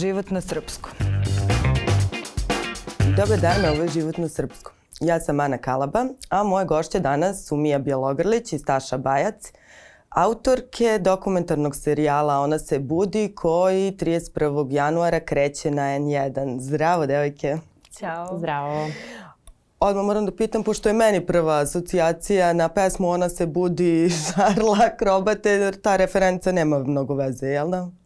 Život na srpskom. Dobar dan, ovo je Život na srpskom. Ja sam Ana Kalaba, a moje gošće danas su Mija Bjelogrlić i Staša Bajac, autorke dokumentarnog serijala Ona se budi koji 31. januara kreće na N1. Zdravo, devojke. Ćao. Zdravo. Odmah moram da pitam, pošto je meni prva asocijacija na pesmu Ona se budi Šarla Krobate, ta referenca nema mnogo veze, jel da?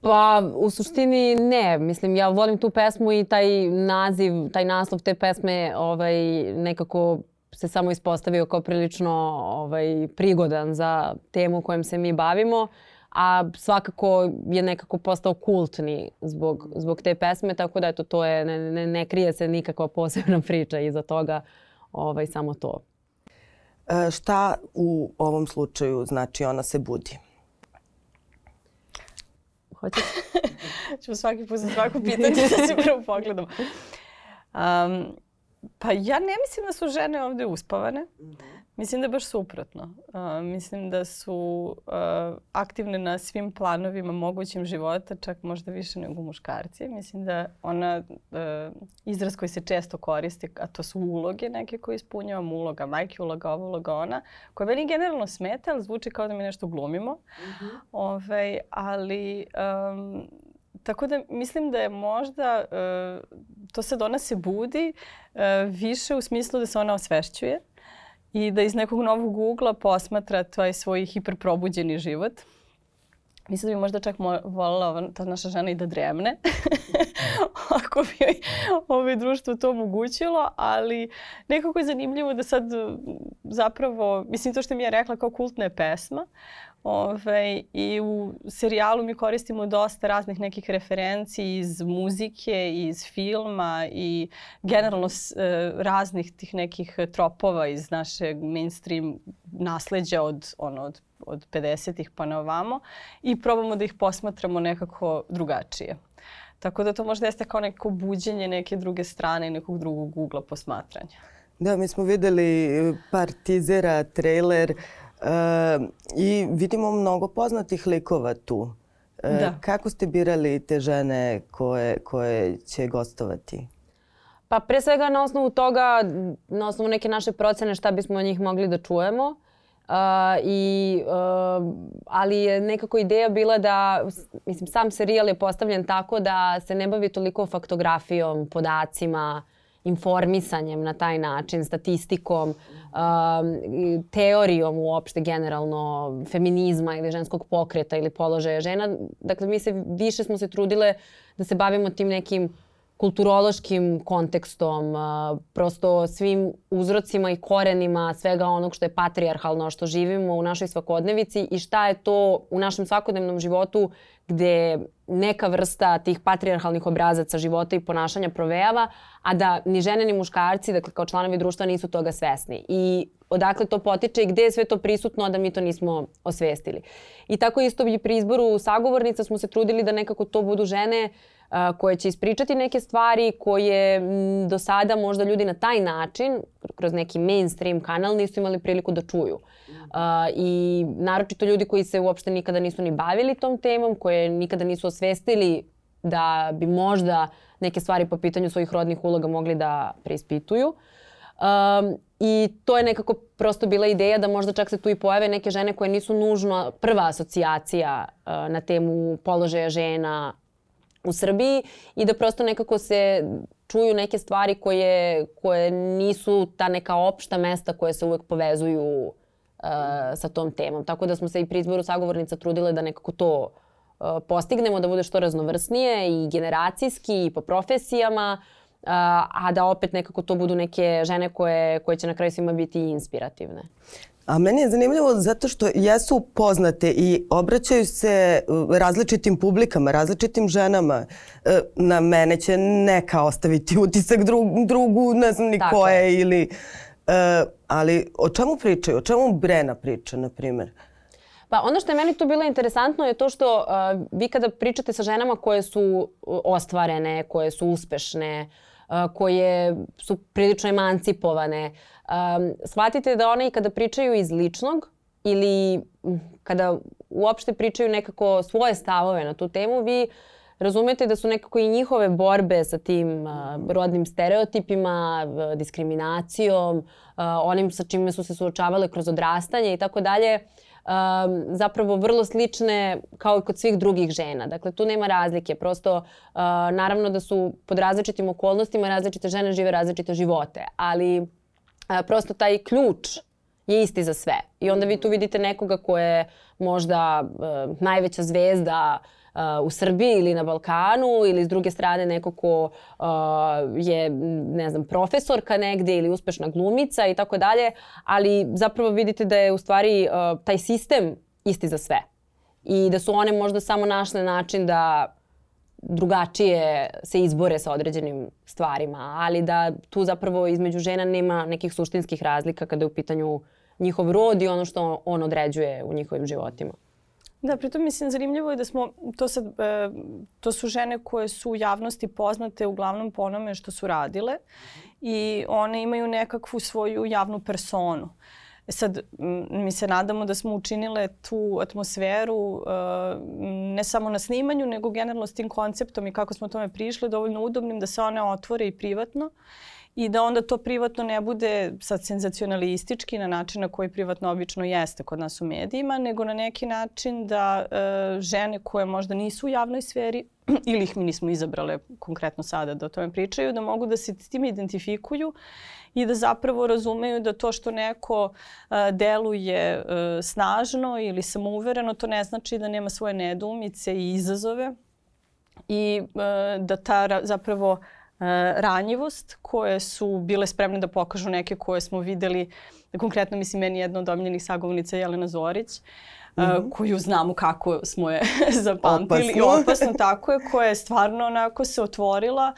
Pa, u suštini ne. Mislim, ja volim tu pesmu i taj naziv, taj naslov te pesme ovaj, nekako se samo ispostavio kao prilično ovaj, prigodan za temu kojom se mi bavimo. A svakako je nekako postao kultni zbog, zbog te pesme, tako da eto, to je, ne, ne, ne krije se nikakva posebna priča iza toga, ovaj, samo to. E, šta u ovom slučaju znači ona se budi? Hoćeš? Ćemo svaki put za svako pitanje da se prvo pogledamo. Um, pa ja ne mislim da su žene ovde uspavane. Mislim da je baš suprotno. Uh, mislim da su uh, aktivne na svim planovima mogućim života, čak možda više nego muškarci. Mislim da ona, uh, izraz koji se često koristi, a to su uloge neke koje ispunjavam, uloga majke, uloga ova, uloga ona, koja meni generalno smeta, ali zvuči kao da mi nešto glumimo. Mm -hmm. Ove, ovaj, ali um, Tako da mislim da je možda, uh, to sad ona se budi uh, više u smislu da se ona osvešćuje i da iz nekog novog ugla posmatra taj svoj hiperprobuđeni život. Mislim da bi možda čak voljela ta naša žena i da dremne, ako bi joj ovaj društvo to omogućilo, ali nekako je zanimljivo da sad zapravo, mislim to što mi je rekla kao kultna je pesma, Ove, I u serijalu mi koristimo dosta raznih nekih referenci iz muzike, iz filma i generalno s, e, raznih tih nekih tropova iz našeg mainstream nasleđa od, ono, od, od 50-ih pa na ovamo i probamo da ih posmatramo nekako drugačije. Tako da to možda jeste kao neko buđenje neke druge strane i nekog drugog ugla posmatranja. Da, mi smo videli par tizera, trailer, uh, E, I vidimo mnogo poznatih likova tu. E, da. Kako ste birali te žene koje, koje će gostovati? Pa pre svega na osnovu toga, na osnovu neke naše procene šta bismo od njih mogli da čujemo. Uh, i, uh, ali je nekako ideja bila da, mislim, sam serijal je postavljen tako da se ne bavi toliko faktografijom, podacima, informisanjem na taj način, statistikom, um, teorijom uopšte generalno feminizma ili ženskog pokreta ili položaja žena. Dakle, mi se više smo se trudile da se bavimo tim nekim kulturološkim kontekstom, prosto svim uzrocima i korenima svega onog što je patrijarhalno, što živimo u našoj svakodnevici i šta je to u našem svakodnevnom životu gde neka vrsta tih patrijarhalnih obrazaca života i ponašanja provejava, a da ni žene ni muškarci, dakle kao članovi društva nisu toga svesni. I odakle to potiče i gde je sve to prisutno, da mi to nismo osvestili. I tako isto i pri izboru sagovornica smo se trudili da nekako to budu žene a, koje će ispričati neke stvari koje do sada možda ljudi na taj način, kroz neki mainstream kanal, nisu imali priliku da čuju. I naročito ljudi koji se uopšte nikada nisu ni bavili tom temom, koje nikada nisu osvestili da bi možda neke stvari po pitanju svojih rodnih uloga mogli da preispituju. Um, I to je nekako prosto bila ideja da možda čak se tu i pojave neke žene koje nisu nužno prva asocijacija uh, na temu položaja žena u Srbiji i da prosto nekako se čuju neke stvari koje, koje nisu ta neka opšta mesta koje se uvek povezuju uh, sa tom temom. Tako da smo se i pri izboru sagovornica trudile da nekako to uh, postignemo, da bude što raznovrsnije i generacijski i po profesijama, uh, a da opet nekako to budu neke žene koje, koje će na kraju svima biti inspirativne. A meni je zanimljivo zato što jesu poznate i obraćaju se uh, različitim publikama, različitim ženama. Uh, na mene će neka ostaviti utisak drugu, drugu ne znam ni Tako koje je. ili... Uh, ali o čemu pričaju? O čemu Brena priča, na primjer? Pa ono što je meni tu bilo interesantno je to što uh, vi kada pričate sa ženama koje su ostvarene, koje su uspešne, uh, koje su prilično emancipovane, um, shvatite da one i kada pričaju iz ličnog ili kada uopšte pričaju nekako svoje stavove na tu temu, vi razumete da su nekako i njihove borbe sa tim uh, rodnim stereotipima, diskriminacijom, uh, onim sa čime su se suočavale kroz odrastanje i tako dalje, um, zapravo vrlo slične kao i kod svih drugih žena. Dakle, tu nema razlike. Prosto, uh, naravno da su pod različitim okolnostima različite žene žive različite živote, ali uh, prosto taj ključ je isti za sve. I onda vi tu vidite nekoga ko je možda uh, najveća zvezda uh, u Srbiji ili na Balkanu ili s druge strane neko ko uh, je ne znam profesorka negde ili uspešna glumica i tako dalje, ali zapravo vidite da je u stvari uh, taj sistem isti za sve. I da su one možda samo našle način da drugačije se izbore sa određenim stvarima, ali da tu zapravo između žena nema nekih suštinskih razlika kada je u pitanju njihov rod i ono što on određuje u njihovim životima. Da, pritom mislim zanimljivo je da smo, to, sad, e, to su žene koje su u javnosti poznate uglavnom po onome što su radile i one imaju nekakvu svoju javnu personu. Sad, mi se nadamo da smo učinile tu atmosferu e, ne samo na snimanju, nego generalno s tim konceptom i kako smo tome prišli dovoljno udobnim da se one otvore i privatno i da onda to privatno ne bude sad senzacionalistički na način na koji privatno obično jeste kod nas u medijima, nego na neki način da e, žene koje možda nisu u javnoj sferi ili ih mi nismo izabrale konkretno sada da o tome pričaju, da mogu da se s tim identifikuju i da zapravo razumeju da to što neko a, deluje a, snažno ili samouvereno, to ne znači da nema svoje nedumice i izazove i a, da ta zapravo ranjivost koje su bile spremne da pokažu neke koje smo videli, konkretno mislim meni jedna od omiljenih sagovornica Jelena Zorić, Mm -hmm. koju znamo kako smo je zapamtili. Opasno. I opasno, tako je, koja je stvarno onako se otvorila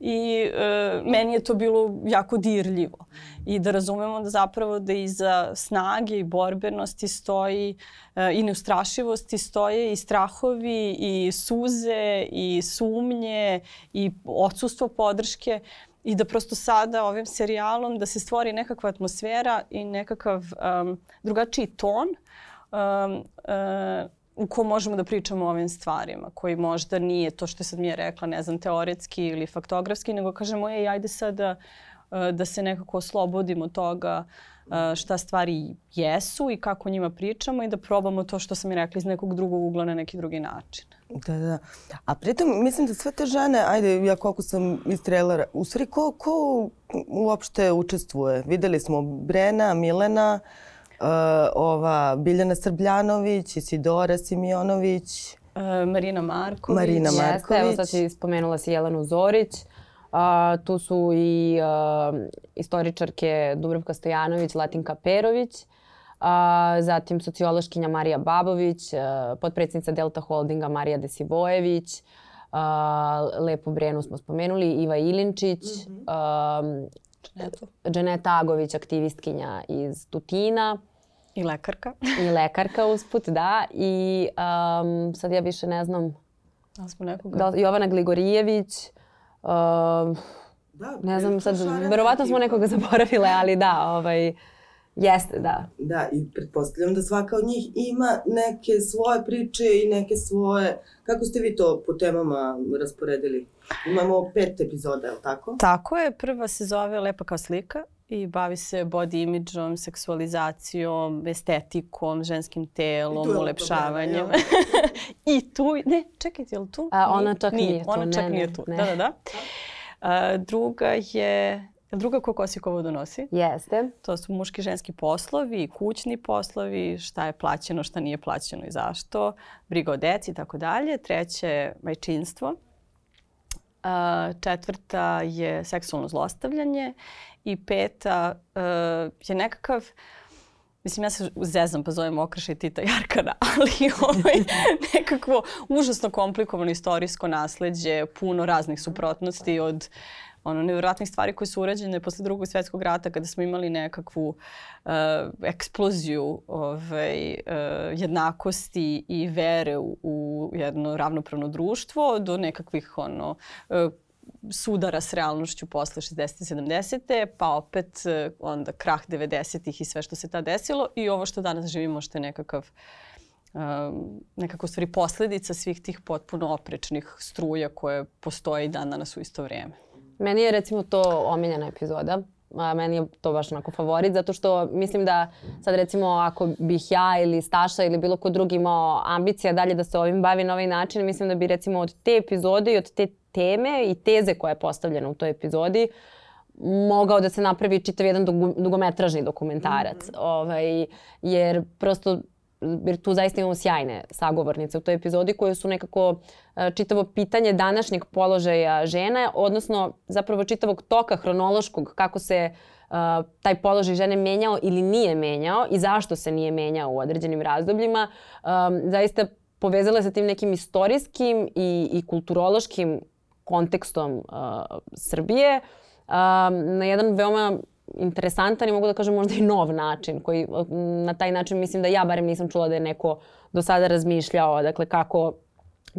i e, meni je to bilo jako dirljivo. I da razumemo da zapravo da iza snage i borbenosti stoji e, i neustrašivosti stoje i strahovi i suze i sumnje i odsustvo podrške i da prosto sada ovim serijalom da se stvori nekakva atmosfera i nekakav um, drugačiji ton um, uh, u ko možemo da pričamo o ovim stvarima, koji možda nije to što sad mi je rekla, ne znam, teoretski ili faktografski, nego kažemo, ej, ajde sad da, e, da se nekako oslobodimo toga e, šta stvari jesu i kako o njima pričamo i da probamo to što sam i rekla iz nekog drugog ugla na neki drugi način. Da, da. A pritom mislim da sve te žene, ajde ja koliko sam iz trailera, u stvari ko, ko uopšte učestvuje? Videli smo Brena, Milena, uh, ova Biljana Srbljanović, Isidora Simionović, uh, Marina Marković. Marina Marković. Jeste, evo sad si spomenula si Jelenu Zorić. Uh, tu su i uh, istoričarke Dubravka Stojanović, Latinka Perović, uh, zatim sociološkinja Marija Babović, uh, podpredsjednica Delta Holdinga Marija Desivojević, uh, Lepo Brenu smo spomenuli, Iva Ilinčić, mm -hmm. Uh, Dženeta Agović, aktivistkinja iz Tutina. I lekarka. I lekarka usput, da. I um, sad ja više ne znam. Da smo nekoga? Da, Jovana Gligorijević. Um, da, ne znam sad, verovatno smo nekoga zaboravile, ali da, ovaj, jeste, da. Da, i pretpostavljam da svaka od njih ima neke svoje priče i neke svoje... Kako ste vi to po temama rasporedili? Imamo pet epizoda, je li tako? Tako je. Prva se zove Lepa kao slika i bavi se body imidžom, seksualizacijom, estetikom, ženskim telom, ulepšavanjem. I tu, ne, čekajte, je li tu? A, ona čak nije, nije tu. Ona čak ne, nije tu, ne. da, da, da. A, druga je Druga ko Kosikovo donosi? Jeste. To su muški ženski poslovi, kućni poslovi, šta je plaćeno, šta nije plaćeno i zašto, briga o deci i tako dalje. Treće je majčinstvo. Četvrta je seksualno zlostavljanje i peta uh, je nekakav Mislim, ja se zezam pa zovem Okraša i Tita Jarkana, ali ovaj, nekakvo užasno komplikovano istorijsko nasledđe, puno raznih suprotnosti od ono, nevjerojatnih stvari koje su urađene posle drugog svetskog rata kada smo imali nekakvu uh, eksploziju ovaj, uh, jednakosti i vere u, u jedno ravnopravno društvo do nekakvih ono, uh, sudara s realnošću posle 60. 70. pa opet onda krah 90. ih i sve što se ta desilo i ovo što danas živimo što je nekakav um, nekako stvari posledica svih tih potpuno oprečnih struja koje postoje i dan danas u isto vrijeme. Meni je recimo to omiljena epizoda. A, meni je to baš onako favorit zato što mislim da sad recimo ako bih ja ili Staša ili bilo ko drugi imao ambicija dalje da se ovim bavi na ovaj način, mislim da bi recimo od te epizode i od te teme i teze koja je postavljena u toj epizodi mogao da se napravi čitav jedan dugometražni dokumentarac. Mm -hmm. ovaj, jer prosto jer tu zaista imamo sjajne sagovornice u toj epizodi koje su nekako e, čitavo pitanje današnjeg položaja žene, odnosno zapravo čitavog toka hronološkog kako se uh, taj položaj žene menjao ili nije menjao i zašto se nije menjao u određenim razdobljima, um, zaista povezala sa tim nekim istorijskim i, i kulturološkim kontekstom uh, Srbije. Um, na jedan veoma interesantan i mogu da kažem možda i nov način koji na taj način mislim da ja barem nisam čula da je neko do sada razmišljao dakle kako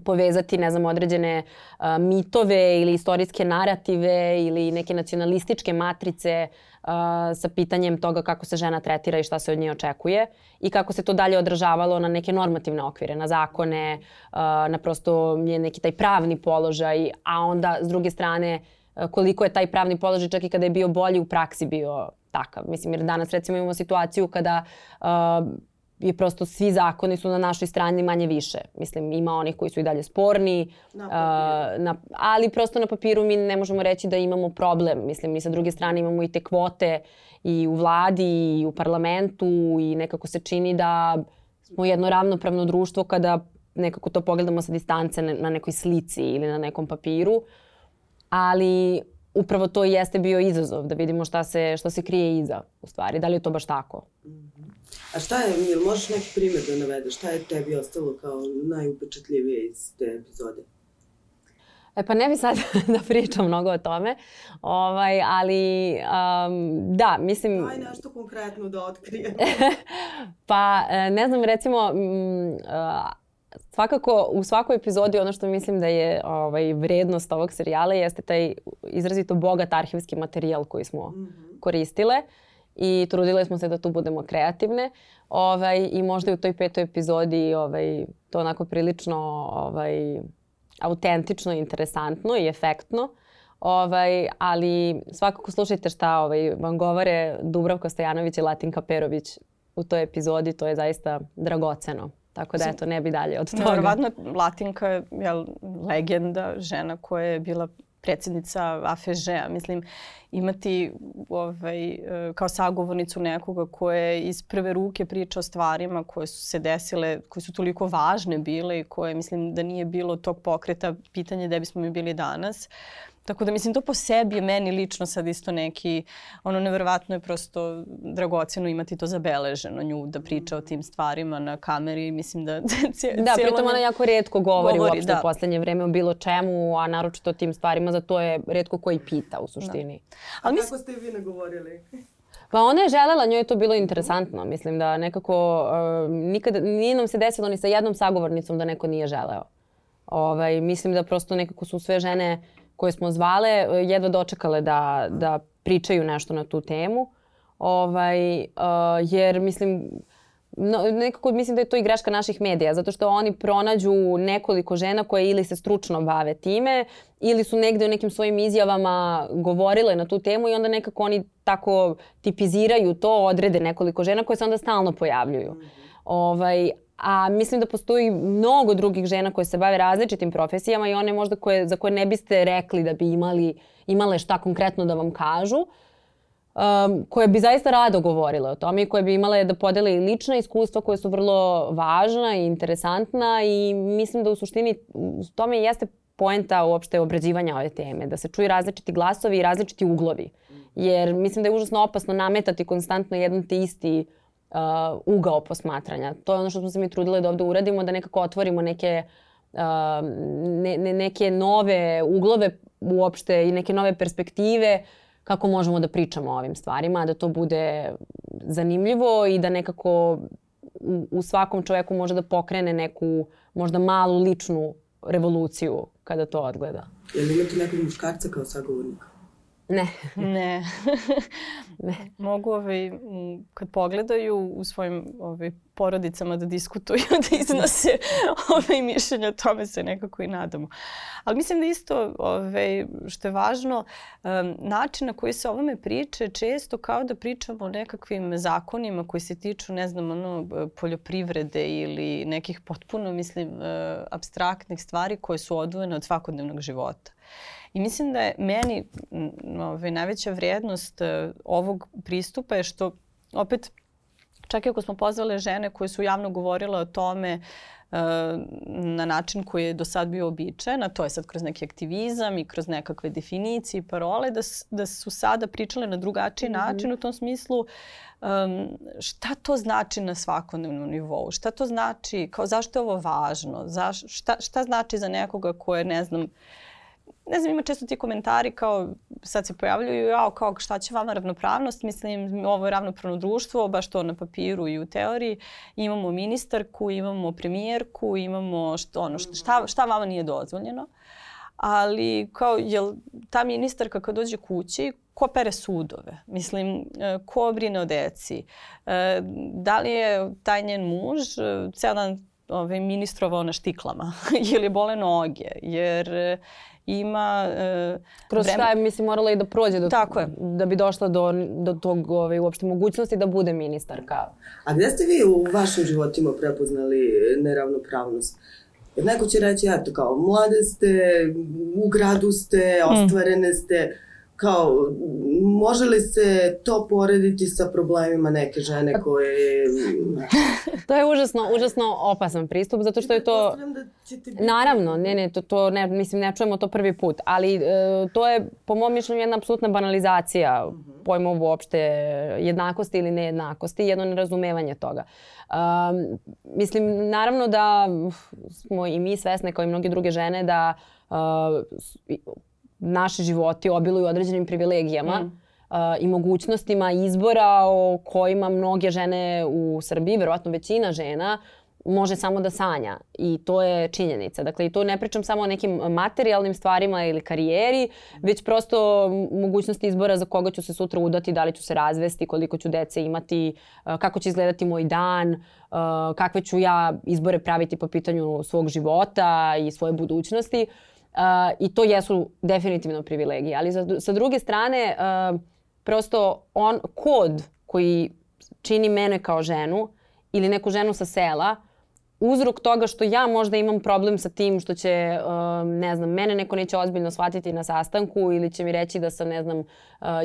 povezati, ne znam, određene uh, mitove ili istorijske narative ili neke nacionalističke matrice uh, sa pitanjem toga kako se žena tretira i šta se od nje očekuje i kako se to dalje odražavalo na neke normativne okvire, na zakone, uh, na prosto neki taj pravni položaj, a onda s druge strane koliko je taj pravni položaj čak i kada je bio bolji u praksi bio takav. Mislim, jer danas recimo imamo situaciju kada uh, je prosto svi zakoni su na našoj strani manje više. Mislim, ima onih koji su i dalje sporni, na uh, na, ali prosto na papiru mi ne možemo reći da imamo problem. Mislim, mi sa druge strane imamo i te kvote i u vladi i u parlamentu i nekako se čini da smo jedno ravnopravno društvo kada nekako to pogledamo sa distance na nekoj slici ili na nekom papiru. Uh, ali upravo to i jeste bio izazov da vidimo šta se, šta se krije iza u stvari. Da li je to baš tako? A šta je, Mil, možeš neki primjer da navedeš? Šta je tebi ostalo kao najupečatljivije iz te epizode? E pa ne bi sad da pričam mnogo o tome, ovaj, ali um, da, mislim... Aj nešto konkretno da otkrijem. pa e, ne znam, recimo, m, svakako u svakoj epizodi ono što mislim da je ovaj, vrednost ovog serijala jeste taj izrazito bogat arhivski materijal koji smo mm -hmm. koristile i trudile smo se da tu budemo kreativne ovaj, i možda i u toj petoj epizodi ovaj, to onako prilično ovaj, autentično, interesantno i efektno. Ovaj, ali svakako slušajte šta ovaj, vam govore Dubravko Stojanović i Latinka Perović u toj epizodi, to je zaista dragoceno. Tako da eto, ne bi dalje od toga. Nevjerovatno, Latinka je jel, legenda, žena koja je bila predsjednica AFŽ-a. Mislim, imati ovaj, kao sagovornicu nekoga koja je iz prve ruke priča o stvarima koje su se desile, koje su toliko važne bile i koje, mislim, da nije bilo tog pokreta, pitanje gde bismo mi bili danas. Tako da mislim to po sebi je meni lično sad isto neki, ono neverovatno je prosto dragoceno imati to zabeleženo, nju da priča o tim stvarima na kameri, mislim da cijelo... Da, pritom ona jako redko govori, govori uopšte da. u poslednje vreme o bilo čemu, a naročito o tim stvarima, za to je redko koji pita u suštini. Da. A, a kako ste vi nagovorili? Pa ona je želela, njoj je to bilo interesantno. Mislim da nekako uh, nikada, nije nam se desilo ni sa jednom sagovornicom da neko nije želeo. Ovaj, mislim da prosto nekako su sve žene koje smo zvale e, jedva dočekale da, da pričaju nešto na tu temu. Ovaj, uh, jer mislim, no, nekako mislim da je to i greška naših medija, zato što oni pronađu nekoliko žena koje ili se stručno bave time, ili su negde u nekim svojim izjavama govorile na tu temu i onda nekako oni tako tipiziraju to, odrede nekoliko žena koje se onda stalno pojavljuju. Mm -hmm. Ovaj, A mislim da postoji mnogo drugih žena koje se bave različitim profesijama i one možda koje, za koje ne biste rekli da bi imali, imale šta konkretno da vam kažu, um, koje bi zaista rado govorile o tome i koje bi imale da podele i lična iskustva koje su vrlo važna i interesantna i mislim da u suštini u tome jeste poenta uopšte obrađivanja ove teme, da se čuju različiti glasovi i različiti uglovi. Jer mislim da je užasno opasno nametati konstantno jedan te isti uh, uh, ugao posmatranja. To je ono što smo se mi trudile da ovde uradimo, da nekako otvorimo neke, uh, ne, ne, neke nove uglove uopšte i neke nove perspektive kako možemo da pričamo o ovim stvarima, da to bude zanimljivo i da nekako u, u svakom čoveku može da pokrene neku možda malu ličnu revoluciju kada to odgleda. Je li imate nekog muškarca kao sagovornika? Ne. Ne. Ne. Mogu ovaj, kad pogledaju u svojim ovaj, porodicama da diskutuju, da iznose ovaj, mišljenja, o tome se nekako i nadamo. Ali mislim da isto ovaj, što je važno, um, način na koji se o ovome priče često kao da pričamo o nekakvim zakonima koji se tiču, ne znam, ono, poljoprivrede ili nekih potpuno, mislim, uh, abstraktnih stvari koje su odvojene od svakodnevnog života. I mislim da je meni m, ovaj, najveća vrijednost uh, ovog pristupa je što opet čak i ako smo pozvale žene koje su javno govorile o tome uh, na način koji je do sad bio običajen, a to je sad kroz neki aktivizam i kroz nekakve definicije i parole, da, da su sada pričale na drugačiji mm -hmm. način u tom smislu um, šta to znači na svakodnevnom nivou, šta to znači, kao zašto je ovo važno, zaš, šta, šta znači za nekoga ko je, ne znam, ne znam, ima često ti komentari kao sad se pojavljuju, jao, kao šta će vama ravnopravnost, mislim ovo je ravnopravno društvo, baš to na papiru i u teoriji. Imamo ministarku, imamo premijerku, imamo što, ono, šta, šta vama nije dozvoljeno. Ali kao, jel ta ministarka kad dođe kući, ko pere sudove? Mislim, ko brine o deci? Da li je taj njen muž ceo dan ovaj, ministrovao na štiklama ili bole noge? Jer ima e, Kroz vreme- šta je, mislim, morala i da prođe do, Tako je. da bi došla do, do tog ovaj, uopšte mogućnosti da bude ministarka. A gde ste vi u vašim životima prepoznali neravnopravnost? Jer neko će reći, eto, kao, mlade ste, u gradu ste, ostvarene ste, kao, može li se to porediti sa problemima neke žene koje... To je užasno, užasno opasan pristup, zato što je to... Da Naravno, ne, ne, to, to ne, mislim, ne čujemo to prvi put, ali e, to je, po mom mišljenju, jedna apsolutna banalizacija pojma uopšte jednakosti ili nejednakosti, jedno nerazumevanje toga. Um, mislim, naravno da smo i mi svesne, kao i mnoge druge žene, da uh, naši životi obiluju određenim privilegijama uh, i mogućnostima izbora o kojima mnoge žene u Srbiji, verovatno većina žena, može samo da sanja i to je činjenica. Dakle, i to ne pričam samo o nekim materijalnim stvarima ili karijeri, već prosto mogućnosti izbora za koga ću se sutra udati, da li ću se razvesti, koliko ću dece imati, uh, kako će izgledati moj dan, uh, kakve ću ja izbore praviti po pitanju svog života i svoje budućnosti. Uh, I to jesu definitivno privilegije. Ali za, sa druge strane, uh, prosto on, kod koji čini mene kao ženu ili neku ženu sa sela, uzrok toga što ja možda imam problem sa tim što će, um, ne znam, mene neko neće ozbiljno shvatiti na sastanku ili će mi reći da sam, ne znam, uh,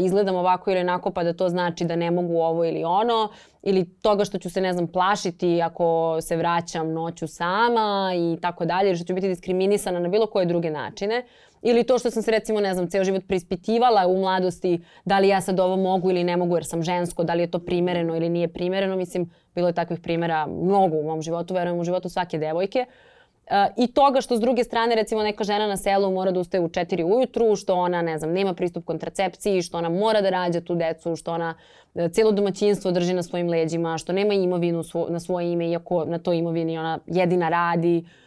izgledam ovako ili onako pa da to znači da ne mogu ovo ili ono ili toga što ću se, ne znam, plašiti ako se vraćam noću sama i tako dalje, što ću biti diskriminisana na bilo koje druge načine. Ili to što sam se recimo, ne znam, ceo život preispitivala u mladosti da li ja sad ovo mogu ili ne mogu jer sam žensko, da li je to primereno ili nije primereno. Mislim, bilo je takvih primjera mnogo u mom životu, verujem u životu svake devojke. Uh, I toga što s druge strane recimo neka žena na selu mora da ustaje u 4 ujutru, što ona ne znam, nema pristup kontracepciji, što ona mora da rađa tu decu, što ona uh, cijelo domaćinstvo drži na svojim leđima, što nema imovinu svo, na svoje ime iako na toj imovini ona jedina radi. Uh,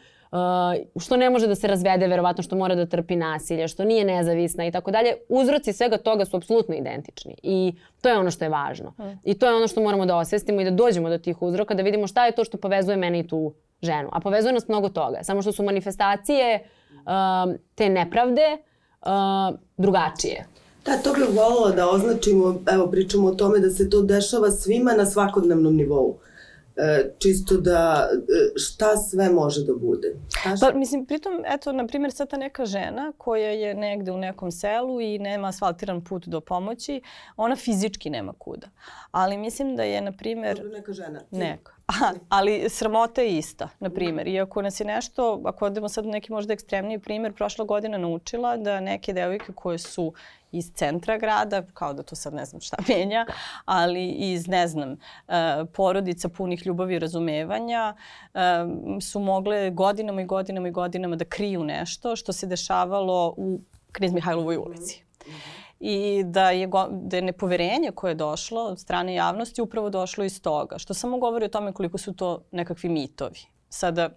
što ne može da se razvede, verovatno što mora da trpi nasilje, što nije nezavisna i tako dalje. Uzroci svega toga su apsolutno identični i to je ono što je važno. I to je ono što moramo da osvestimo i da dođemo do tih uzroka, da vidimo šta je to što povezuje mene i tu ženu. A povezuje nas mnogo toga. Samo što su manifestacije um, te nepravde uh, drugačije. Da, to bih voljela da označimo, evo pričamo o tome da se to dešava svima na svakodnevnom nivou. E, čisto da e, šta sve može da bude. Šta Pa, mislim, pritom, eto, na primjer, sad ta neka žena koja je negde u nekom selu i nema asfaltiran put do pomoći, ona fizički nema kuda. Ali mislim da je, na primjer, Dobro, neka žena. Neka. Aha, ali sramota je ista, na primjer. Iako nas je nešto, ako odemo sad u neki možda ekstremniji primjer, prošla godina naučila da neke devojke koje su iz centra grada, kao da to sad ne znam šta menja, ali iz, ne znam, uh, porodica punih ljubavi i razumevanja, um, su mogle godinama i godinama i godinama da kriju nešto što se dešavalo u Knez Mihajlovoj ulici. I da je, go, da je nepoverenje koje je došlo od strane javnosti upravo došlo iz toga. Što samo govori o tome koliko su to nekakvi mitovi. Sada,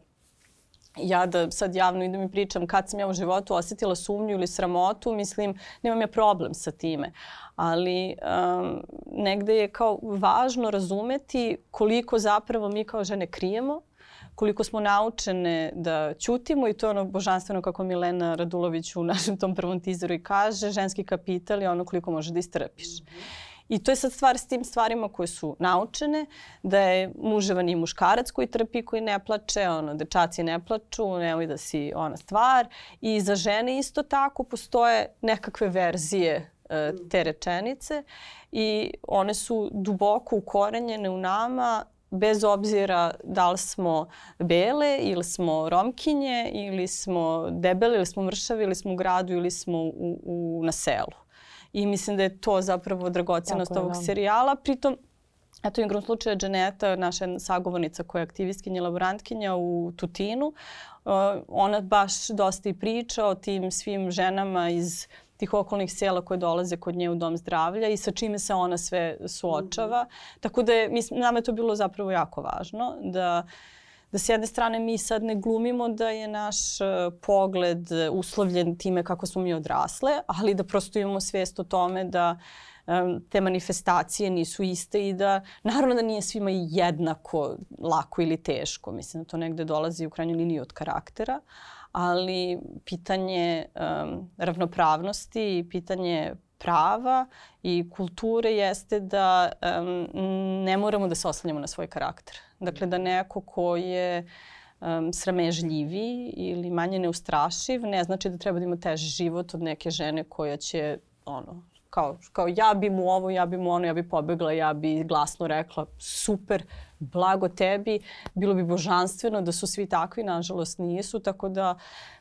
ja da sad javno idem i pričam kad sam ja u životu osetila sumnju ili sramotu, mislim, nemam ja problem sa time. Ali um, negde je kao važno razumeti koliko zapravo mi kao žene krijemo, koliko smo naučene da ćutimo i to je ono božanstveno kako Milena Radulović u našem tom prvom tizeru i kaže, ženski kapital je ono koliko može da istrpiš. Mm -hmm. I to je sad stvar s tim stvarima koje su naučene, da je muževan i muškarac koji trpi, koji ne plače, ono, dečaci ne plaču, nemoj da si ona stvar. I za žene isto tako postoje nekakve verzije e, te rečenice i one su duboko ukorenjene u nama bez obzira da li smo bele ili smo romkinje ili smo debele ili smo mršavi ili smo u gradu ili smo u, u, na selu. I mislim da je to zapravo dragocenost ovog da. serijala. Pritom, Eto, igrom slučaja Dženeta, naša sagovornica koja je aktivistkinja, laborantkinja u Tutinu, uh, ona baš dosta i priča o tim svim ženama iz tih okolnih sela koje dolaze kod nje u dom zdravlja i sa čime se ona sve suočava. Mm -hmm. Tako da je, mislim, nama je to bilo zapravo jako važno da uh, da s jedne strane mi sad ne glumimo da je naš uh, pogled uslovljen time kako smo mi odrasle, ali da prosto imamo svijest o tome da um, te manifestacije nisu iste i da naravno da nije svima jednako lako ili teško. Mislim da to negde dolazi u krajnjoj liniji od karaktera, ali pitanje um, ravnopravnosti i pitanje prava i kulture jeste da um, ne moramo da se oslanjamo na svoj karakter. Dakle, da neko ko je um, sramežljivi ili manje neustrašiv, ne znači da treba da ima teži život od neke žene koja će ono, kao, kao ja bi mu ovo, ja bi mu ono, ja bi pobegla, ja bi glasno rekla super, blago tebi, bilo bi božanstveno da su svi takvi, nažalost nisu, tako da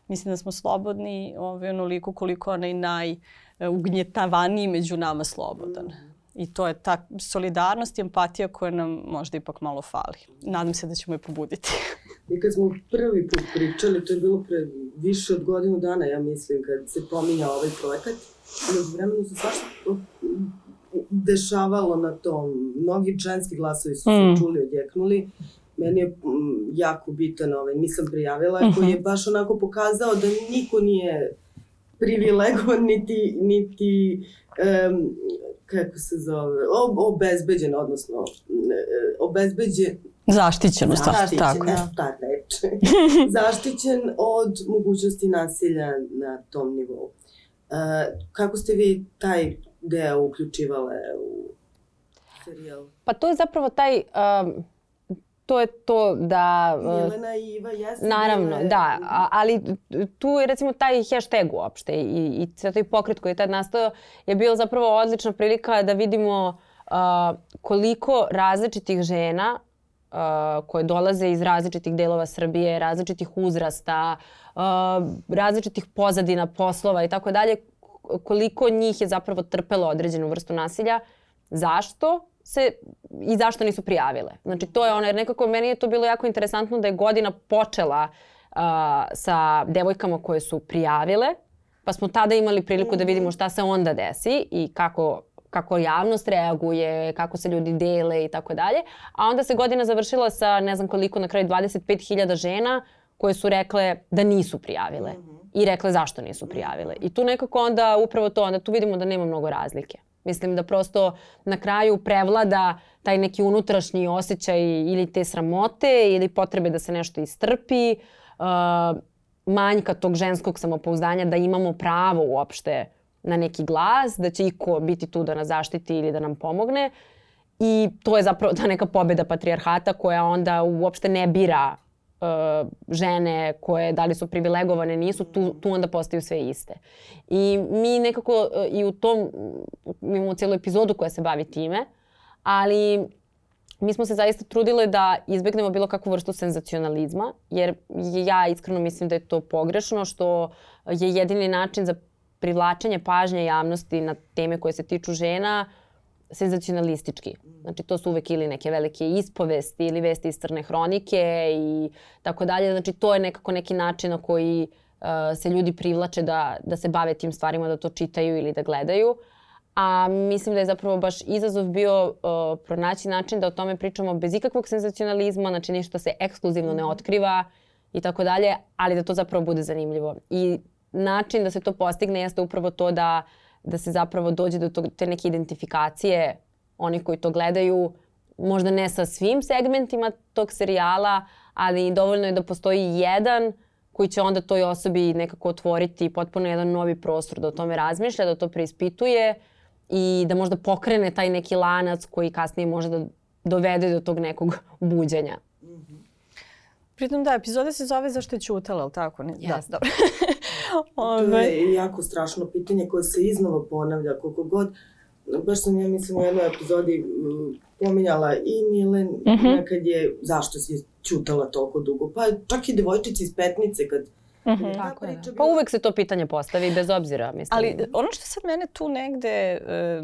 mislim da smo slobodni ovaj, onoliko koliko onaj najugnjetavaniji među nama slobodan. Mm. I to je ta solidarnost i empatija koja nam možda ipak malo fali. Nadam se da ćemo je pobuditi. I kad smo prvi put pričali, to je bilo pre više od godinu dana, ja mislim, kad se pominja ovaj projekat, među vremenu se svašta dešavalo na tom. Mnogi ženski glasovi su mm. se čuli, odjeknuli. Meni je m, jako bitan, ovaj, nisam prijavila, mm -hmm. koji je baš onako pokazao da niko nije privilegovan, niti, niti um, kako se zove, ob, obezbeđen, odnosno obezbeđen Zaštićeno, zaštićen, tako. Zaštićen, ta reč. zaštićen od mogućnosti nasilja na tom nivou. Uh, kako ste vi taj deo uključivale u serijal? Pa to je zapravo taj um, to je to da... Jelena i Iva jesu Naravno, bile... da. Ali tu je recimo taj hashtag uopšte i, i taj pokret koji je tad nastao je bio zapravo odlična prilika da vidimo uh, koliko različitih žena uh, koje dolaze iz različitih delova Srbije, različitih uzrasta, uh, različitih pozadina poslova i tako dalje, koliko njih je zapravo trpelo određenu vrstu nasilja. Zašto? Se i zašto nisu prijavile. Znači to je ono, jer nekako meni je to bilo jako interesantno da je godina počela uh, sa devojkama koje su prijavile, pa smo tada imali priliku da vidimo šta se onda desi i kako kako javnost reaguje, kako se ljudi dele i tako dalje. A onda se godina završila sa ne znam koliko, na kraju 25.000 žena koje su rekle da nisu prijavile. I rekle zašto nisu prijavile. I tu nekako onda upravo to, onda tu vidimo da nema mnogo razlike. Mislim da prosto na kraju prevlada taj neki unutrašnji osjećaj ili te sramote ili potrebe da se nešto istrpi, uh, manjka tog ženskog samopouzdanja da imamo pravo uopšte na neki glas, da će iko biti tu da nas zaštiti ili da nam pomogne. I to je zapravo ta neka pobeda patrijarhata koja onda uopšte ne bira žene koje da li su privilegovane, nisu, tu, tu onda postaju sve iste. I mi nekako uh, i u tom, mi imamo cijelu epizodu koja se bavi time, ali mi smo se zaista trudile da izbegnemo bilo kakvu vrstu senzacionalizma, jer ja iskreno mislim da je to pogrešno, što je jedini način za privlačenje pažnje javnosti na teme koje se tiču žena senzacionalistički. Znači to su uvek ili neke velike ispovesti ili vesti iz crne hronike i tako dalje. Znači to je nekako neki način na koji uh, se ljudi privlače da, da se bave tim stvarima, da to čitaju ili da gledaju. A mislim da je zapravo baš izazov bio uh, pronaći način da o tome pričamo bez ikakvog senzacionalizma, znači ništa se ekskluzivno ne otkriva, i tako dalje, ali da to zapravo bude zanimljivo. I način da se to postigne jeste upravo to da, da se zapravo dođe do tog, te neke identifikacije onih koji to gledaju, možda ne sa svim segmentima tog serijala, ali dovoljno je da postoji jedan koji će onda toj osobi nekako otvoriti potpuno jedan novi prostor da o tome razmišlja, da to preispituje i da možda pokrene taj neki lanac koji kasnije može da dovede do tog nekog buđenja. Pritom da, epizoda se zove Zašto je čutala, ali tako? Ne? Yes. Da, dobro. To Ove, je jako strašno pitanje koje se iznova ponavlja koliko god. Baš sam ja mislim u jednoj epizodi mm, pominjala i Milen mm Mhm. -hmm. kad je zašto si čutala toliko dugo. Pa čak i devojčici iz Petnice kad Mhm. je ta Tako je. priča Pa bila- uvek se to pitanje postavi bez obzira, mislim. Ali ono što sad mene tu negde e,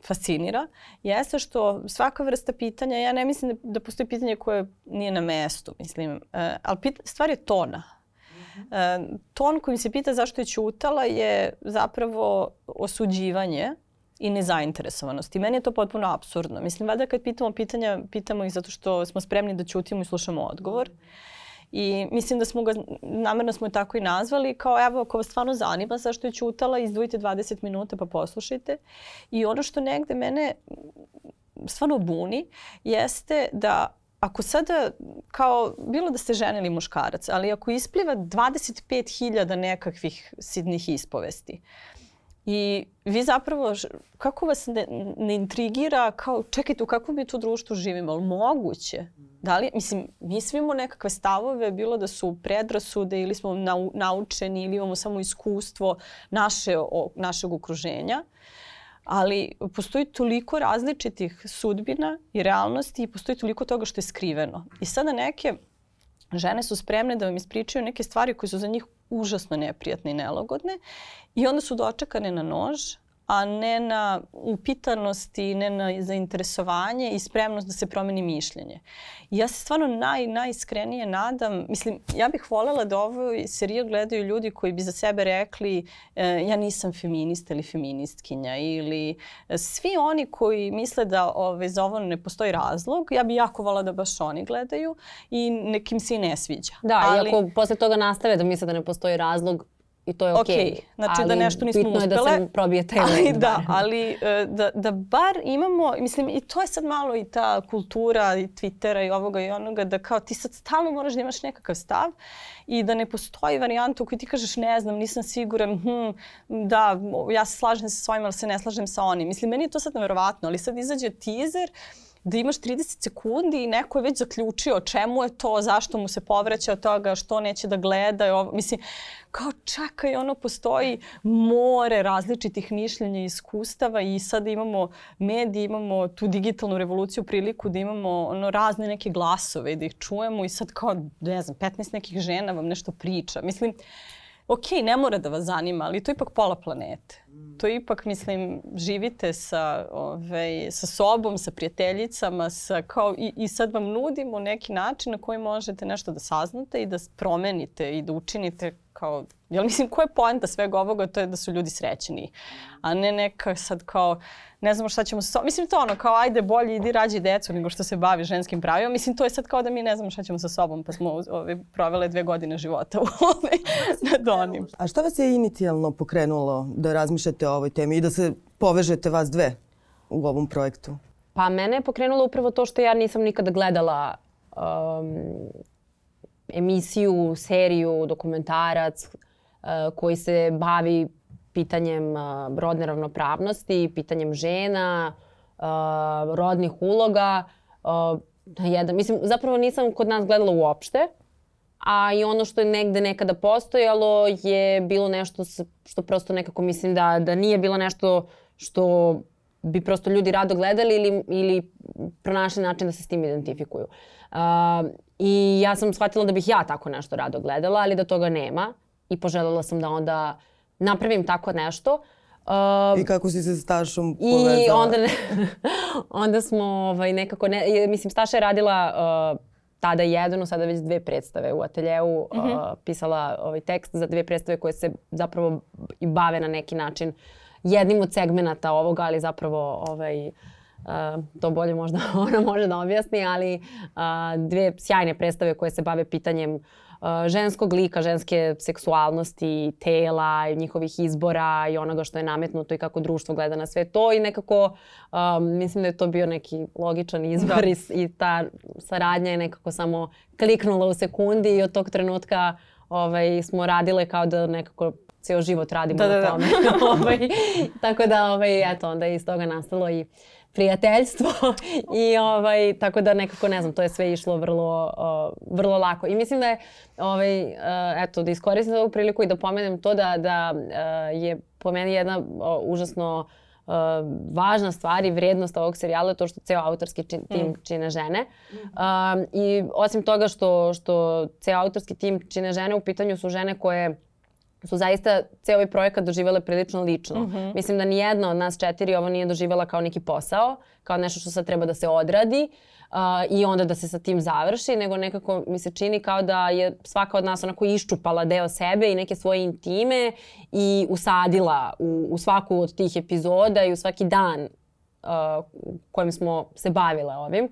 fascinira jeste što svaka vrsta pitanja, ja ne mislim da, da postoji pitanje koje nije na mestu, mislim, e, ali pit, stvar je tona. E, ton kojim se pita zašto je ćutala je zapravo osuđivanje i nezainteresovanost. I meni je to potpuno absurdno. Mislim, vada kad pitamo pitanja, pitamo ih zato što smo spremni da ćutimo i slušamo odgovor. I mislim da smo ga, namerno smo je tako i nazvali, kao evo ako vas stvarno zanima zašto je ćutala, izdvojite 20 minuta pa poslušajte. I ono što negde mene stvarno buni jeste da ako sada, kao, bilo da ste žena ili muškarac, ali ako ispliva 25.000 nekakvih sidnih ispovesti, I vi zapravo, kako vas ne, ne intrigira, kao čekajte u kakvom mi tu društvu živimo, ali moguće? Da li, mislim, mi svi imamo nekakve stavove, bilo da su predrasude ili smo nau, naučeni ili imamo samo iskustvo naše, o, našeg okruženja. Ali postoji toliko različitih sudbina i realnosti i postoji toliko toga što je skriveno. I sada neke žene su spremne da vam ispričaju neke stvari koje su za njih užasno neprijatne i nelogodne i onda su dočekane na nož, a ne na upitanost i ne na zainteresovanje i spremnost da se promeni mišljenje. I ja se stvarno naj, najiskrenije nadam, mislim, ja bih voljela da ovo serijal gledaju ljudi koji bi za sebe rekli e, ja nisam feminista ili feministkinja ili e, svi oni koji misle da ove, za ovo ne postoji razlog, ja bih jako voljela da baš oni gledaju i nekim se i ne sviđa. Da, Ali- i ako posle toga nastave da misle da ne postoji razlog, i to je okej. Okej, znači da Ali nešto nismo bitno je da uspele. se probije taj Ali da, bar. ali e, da, da bar imamo, mislim i to je sad malo i ta kultura i Twittera i ovoga i onoga, da kao ti sad stalno moraš da imaš nekakav stav i da ne postoji varijanta u kojoj ti kažeš ne znam, nisam siguran, hm, da, ja se slažem sa svojim, ali se ne slažem sa onim. Mislim, meni je to sad neverovatno, ali sad izađe teaser da imaš 30 sekundi i neko je već zaključio čemu je to, zašto mu se povraća od toga, što neće da gleda. Ovo. Mislim, kao čakaj, ono postoji more različitih mišljenja i iskustava i sad imamo medije, imamo tu digitalnu revoluciju, priliku da imamo ono razne neke glasove i da ih čujemo i sad kao, ne znam, 15 nekih žena vam nešto priča. Mislim, ok, ne mora da vas zanima, ali to je ipak pola planete. To je ipak, mislim, živite sa, ovaj, sa sobom, sa prijateljicama, sa, kao, i, i sad vam nudimo neki način na koji možete nešto da saznate i da promenite i da učinite kao, jel mislim, koja je poenta svega ovoga, to je da su ljudi srećeni, a ne neka sad kao, ne znamo šta ćemo sa mislim to ono, kao ajde bolje idi rađi decu nego što se bavi ženskim pravima, mislim to je sad kao da mi ne znamo šta ćemo sa sobom, pa smo ove, provele dve godine života u ove, nad onim. A šta vas je inicijalno pokrenulo da razmišljate o ovoj temi i da se povežete vas dve u ovom projektu? Pa mene je pokrenulo upravo to što ja nisam nikada gledala um, emisiju, seriju, dokumentarac uh, koji se bavi pitanjem uh, rodne ravnopravnosti, pitanjem žena, uh, rodnih uloga. Jedan, mislim, zapravo nisam kod nas gledala uopšte, a i ono što je negde nekada postojalo je bilo nešto što prosto nekako mislim da, da nije bilo nešto što bi prosto ljudi rado gledali ili, ili pronašli način da se s tim identifikuju. Uh, I ja sam shvatila da bih ja tako nešto rado gledala, ali da toga nema i poželjela sam da onda napravim tako nešto. Uh, I kako si se s Tašom i povezala? onda, onda smo ovaj, nekako, ne, mislim Staša je radila uh, tada jednu, sada već dve predstave u ateljeu, uh, pisala ovaj tekst za dve predstave koje se zapravo i bave na neki način jednim od segmenata ovoga, ali zapravo ovaj, Uh, to bolje možda ona može da objasni, ali dve sjajne predstave koje se bave pitanjem ženskog lika, ženske seksualnosti, tela, njihovih izbora i onoga što je nametnuto i kako društvo gleda na sve to i nekako um, mislim da je to bio neki logičan izbor da. i, i ta saradnja je nekako samo kliknula u sekundi i od tog trenutka ovaj, smo radile kao da nekako ceo život radimo da, na da, tome. Da. ovaj, tako da, ovaj, eto, onda je iz toga nastalo i prijateljstvo i ovaj, tako da nekako, ne znam, to je sve išlo vrlo, uh, vrlo lako. I mislim da je, ovaj, uh, eto, da iskoristim ovu priliku i da pomenem to da, da uh, je po meni jedna uh, užasno uh, važna stvar i vrednost ovog serijala je to što ceo autorski čin, tim mm. čine žene. Um, I osim toga što, što ceo autorski tim čine žene, u pitanju su žene koje su zaista ceo ovaj projekat doživele prilično lično. Mm -hmm. Mislim da ni jedna od nas četiri ovo nije doživela kao neki posao, kao nešto što sad treba da se odradi uh, i onda da se sa tim završi, nego nekako mi se čini kao da je svaka od nas onako iščupala deo sebe i neke svoje intime i usadila u, u svaku od tih epizoda i u svaki dan uh, kojim smo se bavile ovim.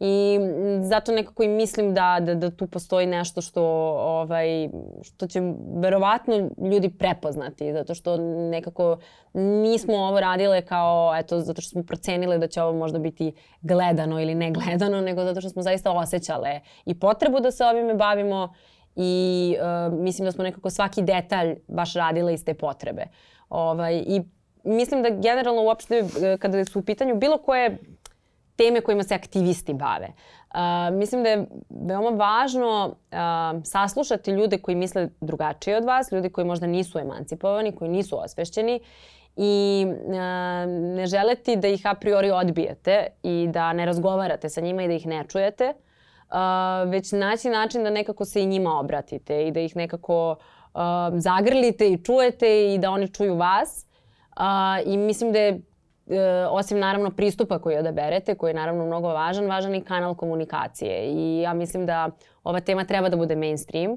I zato nekako i mislim da, da, da tu postoji nešto što, ovaj, što će verovatno ljudi prepoznati. Zato što nekako nismo ovo radile kao, eto, zato što smo procenile da će ovo možda biti gledano ili ne gledano, nego zato što smo zaista osjećale i potrebu da se ovime bavimo i uh, mislim da smo nekako svaki detalj baš radile iz te potrebe. Ovaj, I mislim da generalno uopšte e, kada su u pitanju bilo koje teme kojima se aktivisti bave. Uh, mislim da je veoma važno uh, saslušati ljude koji misle drugačije od vas, ljude koji možda nisu emancipovani, koji nisu osvešćeni i uh, ne želeti da ih a priori odbijete i da ne razgovarate sa njima i da ih ne čujete, uh, već naći način da nekako se i njima obratite i da ih nekako uh, zagrlite i čujete i da oni čuju vas. Uh, I mislim da je e, osim naravno pristupa koji odaberete, koji je naravno mnogo važan, važan i kanal komunikacije. I ja mislim da ova tema treba da bude mainstream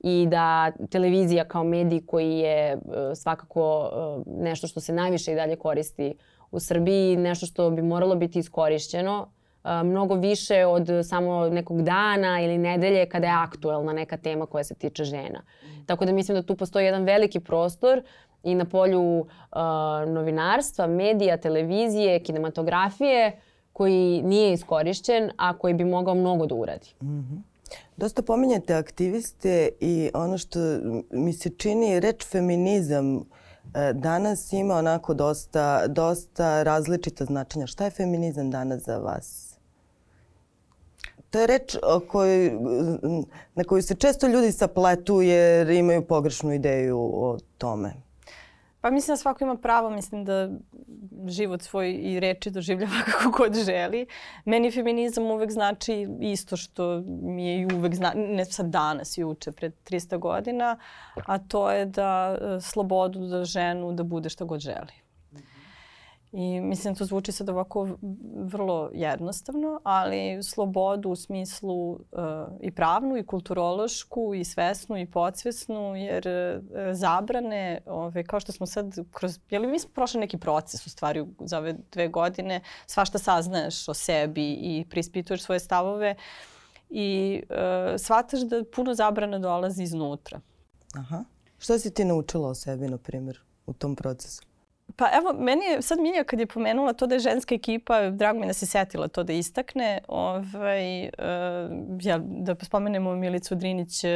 i da televizija kao medij koji je e, svakako e, nešto što se najviše i dalje koristi u Srbiji, nešto što bi moralo biti iskorišćeno, mnogo više od samo nekog dana ili nedelje kada je aktuelna neka tema koja se tiče žena. Tako da mislim da tu postoji jedan veliki prostor i na polju uh, novinarstva, medija, televizije, kinematografije koji nije iskorišćen, a koji bi mogao mnogo da uradi. Mm -hmm. Dosta pominjate aktiviste i ono što mi se čini reč feminizam e, danas ima onako dosta, dosta različita značenja. Šta je feminizam danas za vas? To je reč kojoj, na koju se često ljudi sapletu jer imaju pogrešnu ideju o tome. Pa mislim da svako ima pravo, mislim da život svoj i reči doživljava kako god želi. Meni feminizam uvek znači isto što mi je i uvek zna, ne sad danas, juče, pred 300 godina, a to je da e, slobodu da ženu da bude šta god želi. I mislim to zvuči sad ovako vrlo jednostavno, ali slobodu u smislu uh, i pravnu i kulturološku i svesnu i podsvesnu, jer uh, zabrane, ove, kao što smo sad kroz, jel mi smo prošli neki proces u stvari za ove dve godine, svašta saznaješ o sebi i prispituješ svoje stavove i uh, shvataš da puno zabrana dolazi iznutra. Aha. Šta si ti naučila o sebi, na primjer, u tom procesu? Pa evo, meni je sad Milja kad je pomenula to da je ženska ekipa, drago mi da se setila to da istakne. Ovaj, uh, ja, da spomenemo Milicu Drinić, uh,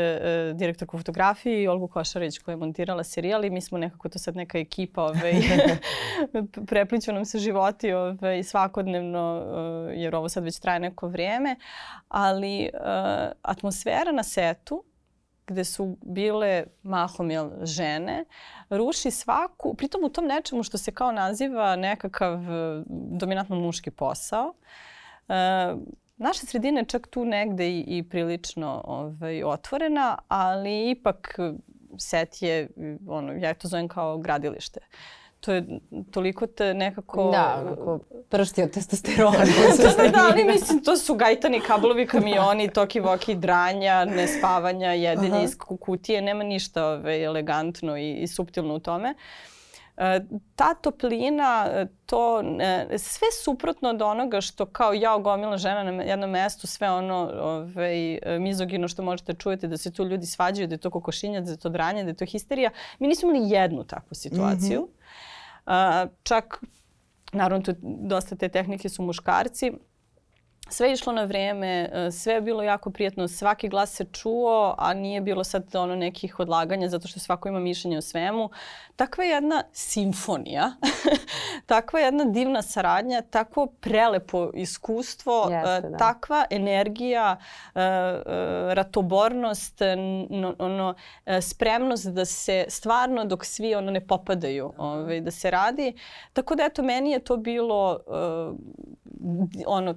direktorku fotografije i Olgu Košarić koja je montirala serijal i mi smo nekako to sad neka ekipa, ovaj, prepliću nam se životi ovaj, svakodnevno, uh, jer ovo sad već traje neko vrijeme, ali uh, atmosfera na setu gde su bile mahom jel, žene, ruši svaku, pritom u tom nečemu što se kao naziva nekakav e, dominantno muški posao. E, naša sredina je čak tu negde i, i prilično ovaj, otvorena, ali ipak set je, ono, ja to zovem kao gradilište. Uh, to je toliko te nekako... Da, onako pršti od testosterona. da, da, da, ali mislim, to su gajtani kablovi, kamioni, toki, voki, dranja, nespavanja, jedenje iz kutije, nema ništa ove, elegantno i, i suptilno u tome. E, ta toplina, e, to e, sve suprotno od onoga što kao ja ogomila žena na jednom mestu, sve ono ovaj, mizogino što možete čujete da se tu ljudi svađaju, da je to kokošinjac, da je to dranje, da je to histerija. Mi nismo imali jednu takvu situaciju. Mm -hmm. Čak, naravno, tu, dosta te tehnike su muškarci, sve je išlo na vreme, e, sve je bilo jako prijetno, svaki glas se čuo, a nije bilo sad ono nekih odlaganja zato što svako ima mišljenje o svemu. Takva jedna simfonija, takva jedna divna saradnja, takvo prelepo iskustvo, e, Jeste, da. takva energija, e, ratobornost, ono, spremnost da se stvarno dok svi ono ne popadaju ovaj, da se radi. Tako da eto, meni je to bilo ono,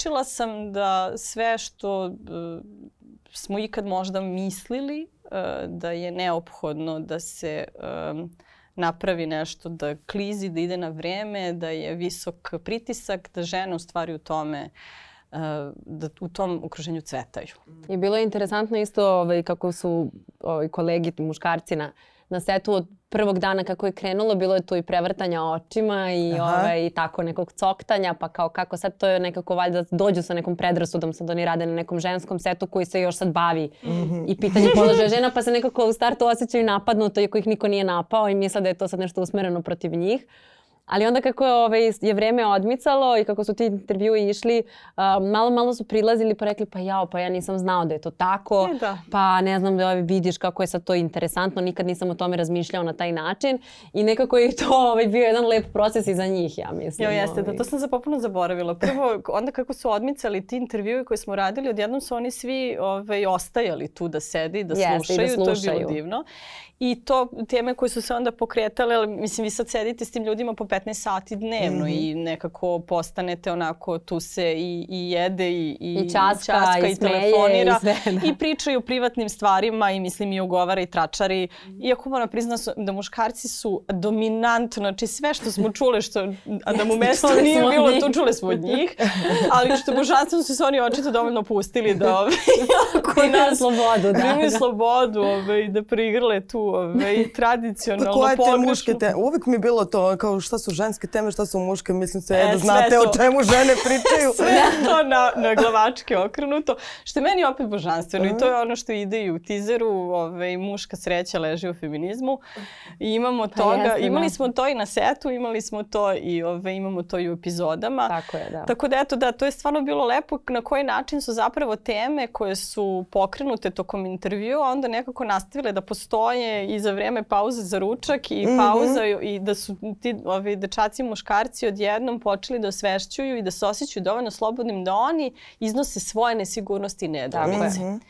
naučila sam da sve što uh, smo ikad možda mislili uh, da je neophodno da se um, napravi nešto, da klizi, da ide na vreme, da je visok pritisak, da žene u stvari u tome uh, da u tom okruženju cvetaju. I bilo je interesantno isto ovaj, kako su ovaj, kolegi, muškarci na, na setu od prvog dana kako je krenulo, bilo je tu i prevrtanja očima i, ove, i tako nekog coktanja, pa kao kako sad to je nekako valjda dođu sa nekom predrasudom, sad oni rade na nekom ženskom setu koji se još sad bavi mm -hmm. i pitanje položaja žena, pa se nekako u startu osjećaju napadnuto iako ih niko nije napao i misle da je to sad nešto usmereno protiv njih. Ali onda kako je, ovaj, je vreme odmicalo i kako su ti intervjui išli, uh, malo malo su prilazili pa rekli pa jao, pa ja nisam znao da je to tako. E, da. Pa ne znam da ovaj, vidiš kako je sad to interesantno, nikad nisam o tome razmišljao na taj način. I nekako je to ovaj, bio jedan lep proces i za njih, ja mislim. Jo, jeste, ovaj. da, to sam za popuno zaboravila. Prvo, onda kako su odmicali ti intervjui koje smo radili, odjednom su oni svi ovaj, ostajali tu da sedi, da slušaju, Jeste, da slušaju. to je bilo divno. I to teme koje su se onda pokretale, ali mislim vi sad sedite s tim ljudima po 15 sati dnevno mm -hmm. i nekako postanete onako tu se i, i jede i, i, I časka, časka i, i telefonira i, sve, da. i pričaju o privatnim stvarima i mislim i ugovara i tračari. Mm -hmm. Iako moram priznati da muškarci su dominantno, znači sve što smo čule, što, a da mu mesto nije bilo, tu čule smo od njih, ali što božanstvo su se oni očito dovoljno pustili da ove, ako nas, slobodu, da, da. slobodu ove, da prigrle tu ove, tradicionalno Koje te? Uvijek mi je bilo to kao šta su ženske teme, šta su muške, mislim se e, da znate to. o čemu žene pričaju. sve to na, na glavačke okrenuto, što je meni opet božanstveno uh -huh. i to je ono što ide i u tizeru, ove, muška sreća leži u feminizmu. I imamo pa toga, jesne, imali da. smo to i na setu, imali smo to i ove, imamo to i u epizodama. Tako je, da. Tako da eto da, to je stvarno bilo lepo na koji način su zapravo teme koje su pokrenute tokom intervjua onda nekako nastavile da postoje i za vreme pauze za ručak i mm -hmm. pauza i da su ti ovi dečaci i muškarci odjednom počeli da osvešćuju i da se osjećaju dovoljno slobodnim da oni iznose svoje nesigurnosti i nedoumice. Mm -hmm.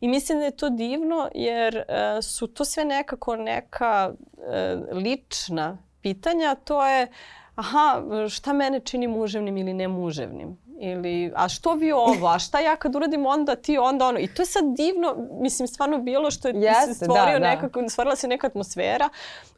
I mislim da je to divno jer uh, su to sve nekako neka uh, lična pitanja. To je aha, šta mene čini muževnim ili nemuževnim? Ili a što vi ovo, a šta ja kad uradim onda ti onda ono. I to je sad divno, mislim stvarno bilo što je yes, se stvorio da, nekako, da. stvorila se neka atmosfera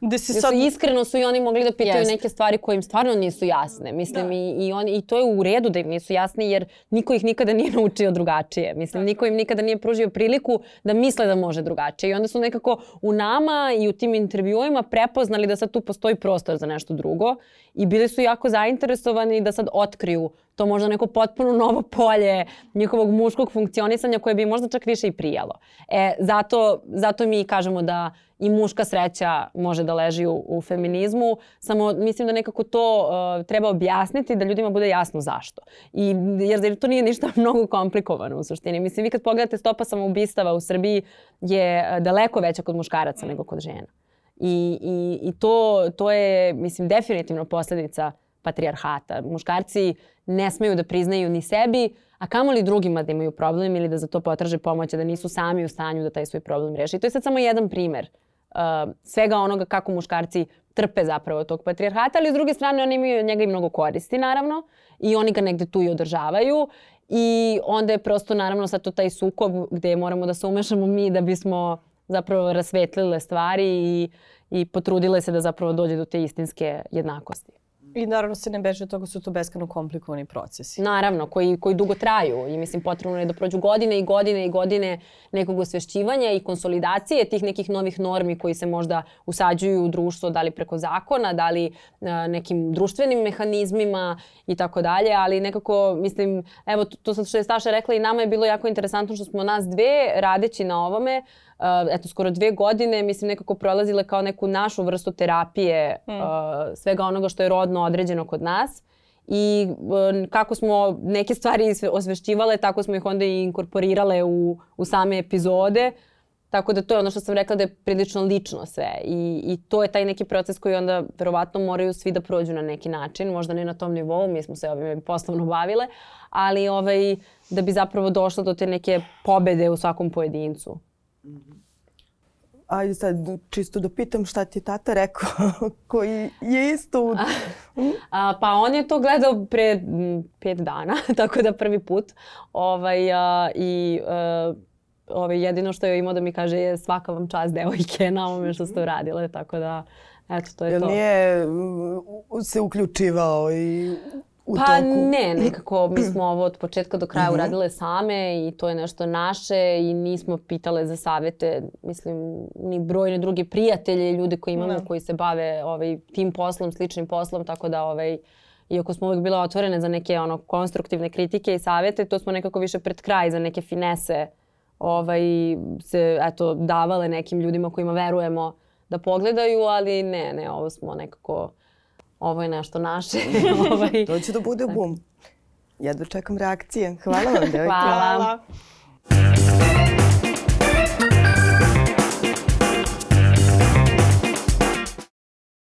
gde se sad... Su iskreno su i oni mogli da pitaju yes. neke stvari koje im stvarno nisu jasne. Mislim da. i, i, oni, i to je u redu da im nisu jasne jer niko ih nikada nije naučio drugačije. Mislim, da. niko im nikada nije pružio priliku da misle da može drugačije. I onda su nekako u nama i u tim intervjuima prepoznali da sad tu postoji prostor za nešto drugo i bili su jako zainteresovani da sad otkriju to možda neko potpuno novo polje njihovog muškog funkcionisanja koje bi možda čak više i prijalo. E, zato, zato mi kažemo da i muška sreća može da leži u, u feminizmu, samo mislim da nekako to uh, treba objasniti da ljudima bude jasno zašto. I, jer to nije ništa mnogo komplikovano u suštini. Mislim, vi kad pogledate stopa samoubistava u Srbiji je uh, daleko veća kod muškaraca nego kod žena. I, i, i to, to je, mislim, definitivno posledica patrijarhata. Muškarci ne smeju da priznaju ni sebi, a kamoli drugima da imaju problem ili da za to potraže pomoć, da nisu sami u stanju da taj svoj problem reše. I to je sad samo jedan primer uh, svega onoga kako muškarci trpe zapravo tog patrijarhata, ali s druge strane oni imaju njega i mnogo koristi naravno i oni ga negde tu i održavaju i onda je prosto naravno sad to taj sukob gde moramo da se umešamo mi da bismo zapravo rasvetlile stvari i, i potrudile se da zapravo dođe do te istinske jednakosti. I naravno se ne beže od toga su to beskano komplikovani procesi. Naravno, koji, koji dugo traju i mislim potrebno je da prođu godine i godine i godine nekog osvešćivanja i konsolidacije tih nekih novih normi koji se možda usađuju u društvo, da li preko zakona, da li a, nekim društvenim mehanizmima i tako dalje, ali nekako mislim, evo to, to što je Staša rekla i nama je bilo jako interesantno što smo nas dve radeći na ovome, uh, eto skoro dve godine, mislim nekako prolazile kao neku našu vrstu terapije mm. uh, svega onoga što je rodno određeno kod nas i uh, kako smo neke stvari osvešćivale, tako smo ih onda i inkorporirale u, u same epizode. Tako da to je ono što sam rekla da je prilično lično sve i, i to je taj neki proces koji onda verovatno moraju svi da prođu na neki način, možda ne na tom nivou, mi smo se ovime poslovno bavile, ali ovaj, da bi zapravo došlo do te neke pobede u svakom pojedincu. Ajde sad čisto da pitam šta ti je tata rekao koji je isto u... a, pa on je to gledao pre m, pet dana, tako da prvi put. Ovaj, a, I a, ovaj, jedino što je imao da mi kaže je svaka vam čast devojke na ovome što ste uradile, tako da eto to je Jel to. nije se uključivao i u pa toku? ne, nekako mi smo ovo od početka do kraja uradile same i to je nešto naše i nismo pitale za savete, mislim, ni brojne druge prijatelje, ljude koji imamo Da. koji se bave ovaj, tim poslom, sličnim poslom, tako da ovaj, iako smo uvek bile otvorene za neke ono konstruktivne kritike i savete, to smo nekako više pred kraj za neke finese ovaj, se eto, davale nekim ljudima kojima verujemo da pogledaju, ali ne, ne, ovo smo nekako, ovo je nešto naše. ovaj, To će da bude bum. Jedva čekam reakcije. Hvala vam, devojke. Hvala. Hvala.